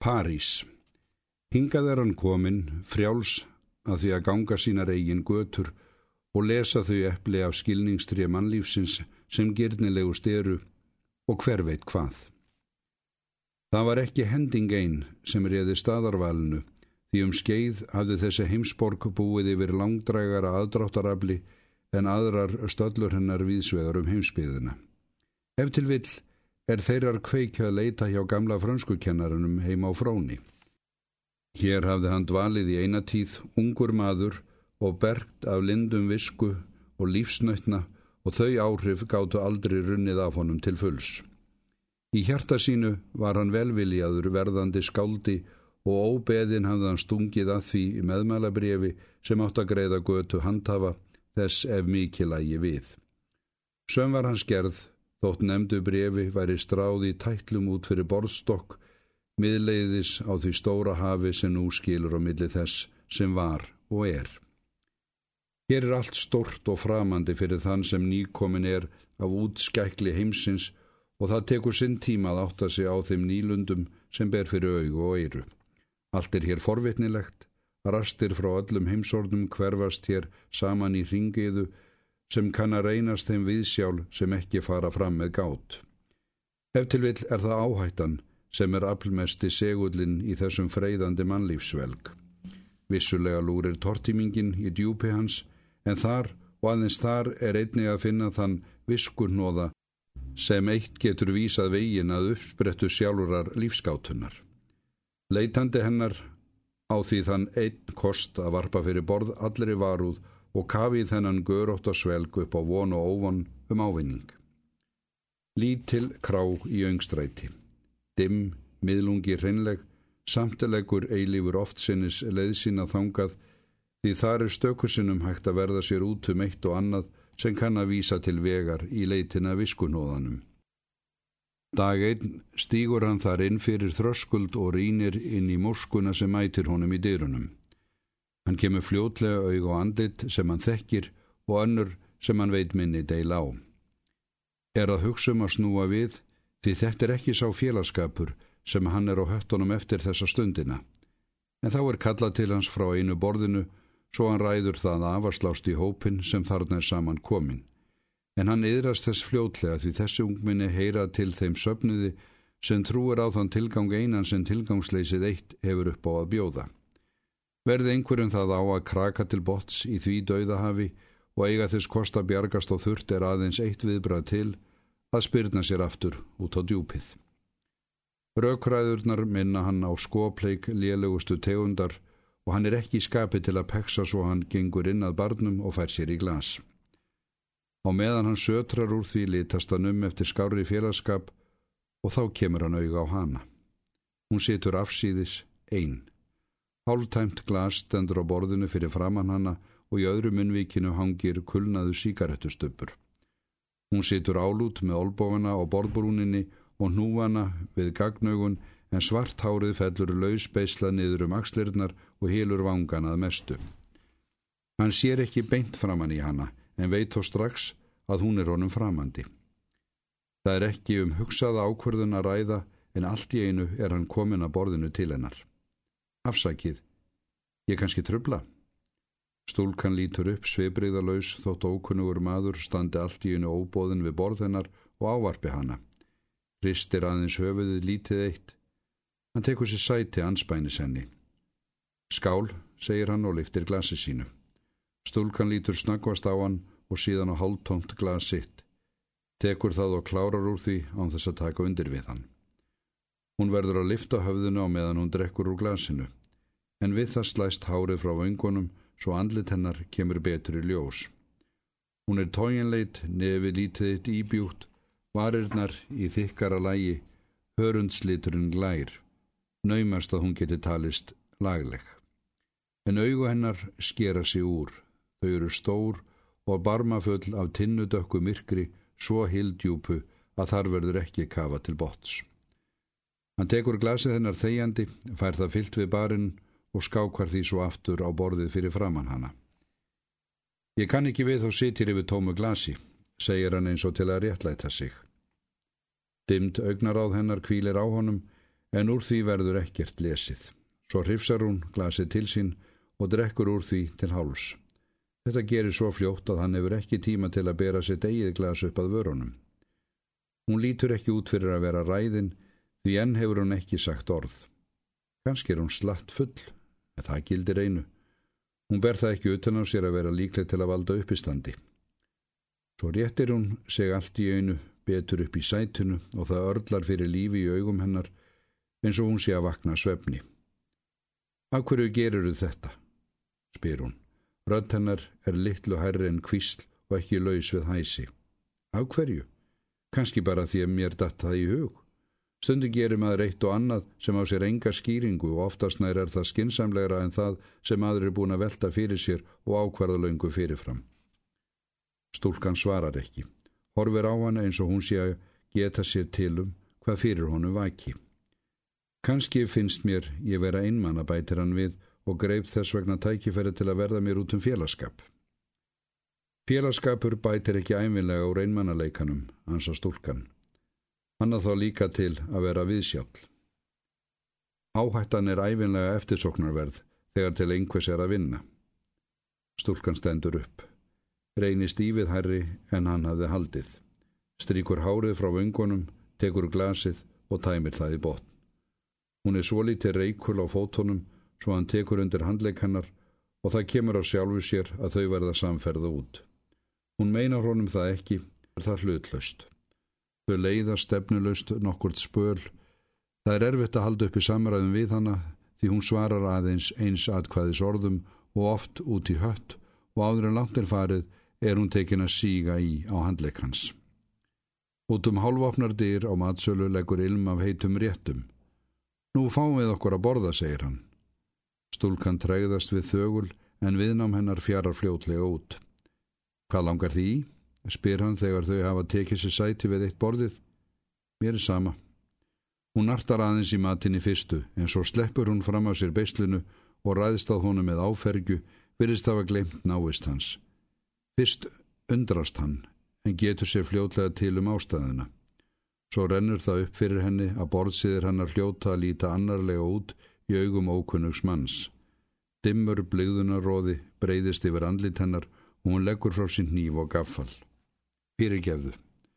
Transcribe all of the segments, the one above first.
París Hingað er hann komin, frjáls að því að ganga sínar eigin götur og lesa þau eppli af skilningstrija mannlífsins sem girnilegu styru og hver veit hvað. Það var ekki hending einn sem reyði staðarvalinu því um skeið hafði þessi heimsborg búið yfir langdrægara aðdráttarafli en aðrar stöllur hennar viðsvegar um heimsbyðina. Ef til vill er þeirrar kveikja að leita hjá gamla franskukennarunum heima á fróni. Hér hafði hann dvalið í eina tíð ungur maður og bergt af lindum visku og lífsnötna og þau áhrif gáttu aldrei runnið af honum til fulls. Í hjarta sínu var hann velviljaður verðandi skáldi og óbeðin hafði hann stungið að því meðmælabriði sem átt að greiða götu handhafa þess ef mikið lægi við. Söm var hans gerð, þótt nefndu brefi væri stráði tætlum út fyrir borðstokk, miðleiðis á því stóra hafi sem nú skilur á milli þess sem var og er. Hér er allt stort og framandi fyrir þann sem nýkomin er af útskækli heimsins og það tekur sinn tíma að átta sig á þeim nýlundum sem ber fyrir augu og eiru. Allt er hér forvitnilegt, Rastir frá öllum heimsordum hverfast hér saman í ringiðu sem kann að reynast þeim viðsjál sem ekki fara fram með gát. Ef til vill er það áhættan sem er aflmesti segullin í þessum freyðandi mannlífsvelg. Vissulega lúrir tortímingin í djúpi hans en þar og aðeins þar er einnig að finna þann viskurnóða sem eitt getur vísað vegin að uppsprettu sjálfurar lífskátunar. Leitandi hennar á því þann einn kost að varpa fyrir borð allri varúð og kafið þennan görótt og svelg upp á von og óvon um ávinning. Lítil krá í öngstræti. Dimm, miðlungi hreinleg, samtilegur eilífur oft sinnis leiðsina þangað því þar er stökusinnum hægt að verða sér út um eitt og annað sem kann að vísa til vegar í leitina viskunóðanum. Dag einn stýgur hann þar inn fyrir þröskuld og rínir inn í morskuna sem mætir honum í dyrunum. Hann kemur fljótlega aug og andlit sem hann þekkir og önnur sem hann veit minni deil á. Er að hugsa um að snúa við því þetta er ekki sá félagskapur sem hann er á höttunum eftir þessa stundina. En þá er kallað til hans frá einu borðinu svo hann ræður það afaslást í hópin sem þarna er saman komin en hann yðrast þess fljótlega því þessi ungminni heyra til þeim söfniði sem trúir á þann tilgang einan sem tilgangsleysið eitt hefur upp á að bjóða. Verði einhverjum það á að kraka til bots í því dauðahafi og eiga þess kosta bjargast og þurft er aðeins eitt viðbrað til að spyrna sér aftur út á djúpið. Rökræðurnar minna hann á skopleik lélugustu tegundar og hann er ekki í skapi til að peksa svo hann gengur inn að barnum og fær sér í glas. Á meðan hann sötrar úr því litast hann um eftir skári félagskap og þá kemur hann auga á hana. Hún situr afsýðis, einn. Hálftæmt glas stendur á borðinu fyrir framann hana og í öðru munvíkinu hangir kulnaðu síkaretustöpur. Hún situr álút með olbófana á borðbrúninni og núana við gagnaugun en svart hárið fellur lausbeisla niður um axlirnar og hilur vanganað mestu. Hann sér ekki beint framann í hana en veit þó strax að hún er honum framandi. Það er ekki um hugsaða ákverðun að ræða en allt í einu er hann komin að borðinu til hennar. Afsakið, ég kannski tröfla. Stúlkan lítur upp sveibriðalauðs þótt ókunnugur maður standi allt í einu óbóðin við borð hennar og ávarpi hana. Ristir aðeins höfuðið lítið eitt. Hann tekur sér sæti anspænis henni. Skál, segir hann og liftir glasi sínu. Stúlkan lítur snakvast á hann og síðan á hálftómt glas sitt. Tekur það og klárar úr því án þess að taka undir við hann. Hún verður að lifta höfðinu á meðan hún drekkur úr glasinu, en við það slæst hárið frá vöngunum svo andlit hennar kemur betur í ljós. Hún er tóginleit, nefi lítið eitt íbjútt, varirnar í þykkara lægi, hörundsliturinn glær, naumast að hún geti talist lagleg. En augu hennar skera sig úr, þau eru stór og barmafull af tinnudökku myrkri svo hildjúpu að þar verður ekki kafa til bots. Hann tekur glasið hennar þegjandi, fær það fyllt við barinn og skákvar því svo aftur á borðið fyrir framann hana. Ég kann ekki við þó sitir yfir tómu glasi, segir hann eins og til að réttlæta sig. Dimd augnaráð hennar kvílir á honum, en úr því verður ekkert lesið. Svo hrifsar hún glasið til sín og drekkur úr því til háls. Þetta gerir svo fljótt að hann hefur ekki tíma til að bera sitt eigið glas upp að vörunum. Hún lítur ekki út fyrir að vera ræðin því enn hefur hún ekki sagt orð. Ganski er hún slatt full, en það gildir einu. Hún ber það ekki utan á sér að vera líkleg til að valda uppistandi. Svo réttir hún seg allt í einu betur upp í sætunu og það örlar fyrir lífi í augum hennar eins og hún sé að vakna svefni. Af hverju gerur þetta? spyr hún. Rödd hennar er litlu hærri en kvísl og ekki laus við hæsi. Af hverju? Kanski bara því að mér datt það í hug. Stundu gerir maður eitt og annað sem á sér enga skýringu og oftast nær er það skinsamlegra en það sem maður er búin að velta fyrir sér og ákvarða laungu fyrirfram. Stúlkan svarar ekki. Horfir á hana eins og hún sé að geta sér tilum hvað fyrir honum vaki. Kanski finnst mér ég vera einmann að bætir hann við og greip þess vegna tækifæri til að verða mér út um félagskap. Félagskapur bætir ekki æminlega úr einmannaleikanum, ansa stúlkan. Hann að þá líka til að vera viðsjálf. Áhættan er æfinlega eftirsoknarverð þegar til einhvers er að vinna. Stúlkan stendur upp. Reynist ívið herri en hann hafði haldið. Stríkur hárið frá vöngunum, tekur glasið og tæmir það í botn. Hún er svo lítið reykul á fótonum svo hann tekur undir handleik hennar og það kemur á sjálfu sér að þau verða samferða út. Hún meinar honum það ekki, er það hlutlaust. Þau leiða stefnulaust nokkurt spöl. Það er erfitt að halda upp í samræðum við hana því hún svarar aðeins eins atkvæðis orðum og oft út í hött og áður en langt er farið er hún tekin að síga í á handleik hans. Út um hálfopnar dyr á matsölu leggur ilm af heitum réttum. Nú fáum við okkur að borða, segir hann. Stúlkan træðast við þögul en viðnám hennar fjarar fljótlega út. Hvað langar því? Spyr hann þegar þau hafa tekið sér sæti við eitt borðið. Mér er sama. Hún nartar aðeins í matinni fyrstu en svo sleppur hún fram á sér beislinu og ræðst að honum með áfergju virðist hafa glemt návist hans. Fyrst undrast hann en getur sér fljótlega til um ástæðuna. Svo rennur það upp fyrir henni að borðsiðir hann að hljóta að líta annarlega út í augum ókunnugs manns. Dimmur bligðunaróði breyðist yfir andlit hennar og hún leggur frá sín nýf og gaffal. Fyrirgefðu,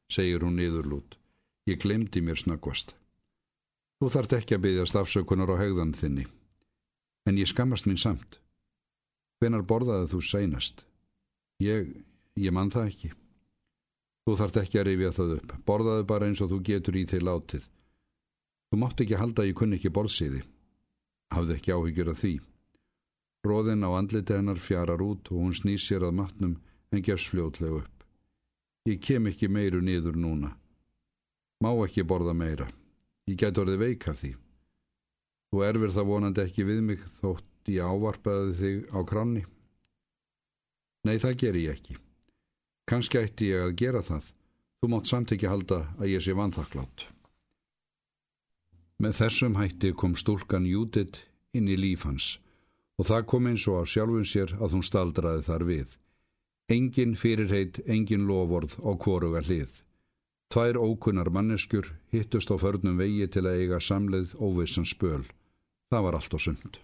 segir hún niðurlút. Ég glemdi mér snöggvast. Þú þart ekki að byggja stafsökunar á hegðan þinni. En ég skammast mín samt. Hvenar borðaði þú sænast? Ég, ég mann það ekki. Þú þart ekki að rifja það upp. Borðaði bara eins og þú getur í þig látið. Þú mátt ekki halda að ég kunni ekki borðsíði hafði ekki áhyggjur af því. Róðin á andliti hennar fjarar út og hún snýs sér að matnum en gefs fljótlega upp. Ég kem ekki meiru niður núna. Má ekki borða meira. Ég get orðið veik af því. Þú erfir það vonandi ekki við mig þótt ég ávarpaði þig á kranni. Nei, það ger ég ekki. Kanski ætti ég að gera það. Þú mátt samt ekki halda að ég sé vanþakklátt. Með þessum hætti kom stúlkan Júdit inn í líf hans og það kom eins og á sjálfun sér að hún staldraði þar við. Engin fyrirheit, engin lovorð á kvoruga hlið. Tvær ókunnar manneskjur hittust á förnum vegi til að eiga samleið óvissan spöl. Það var allt og sund.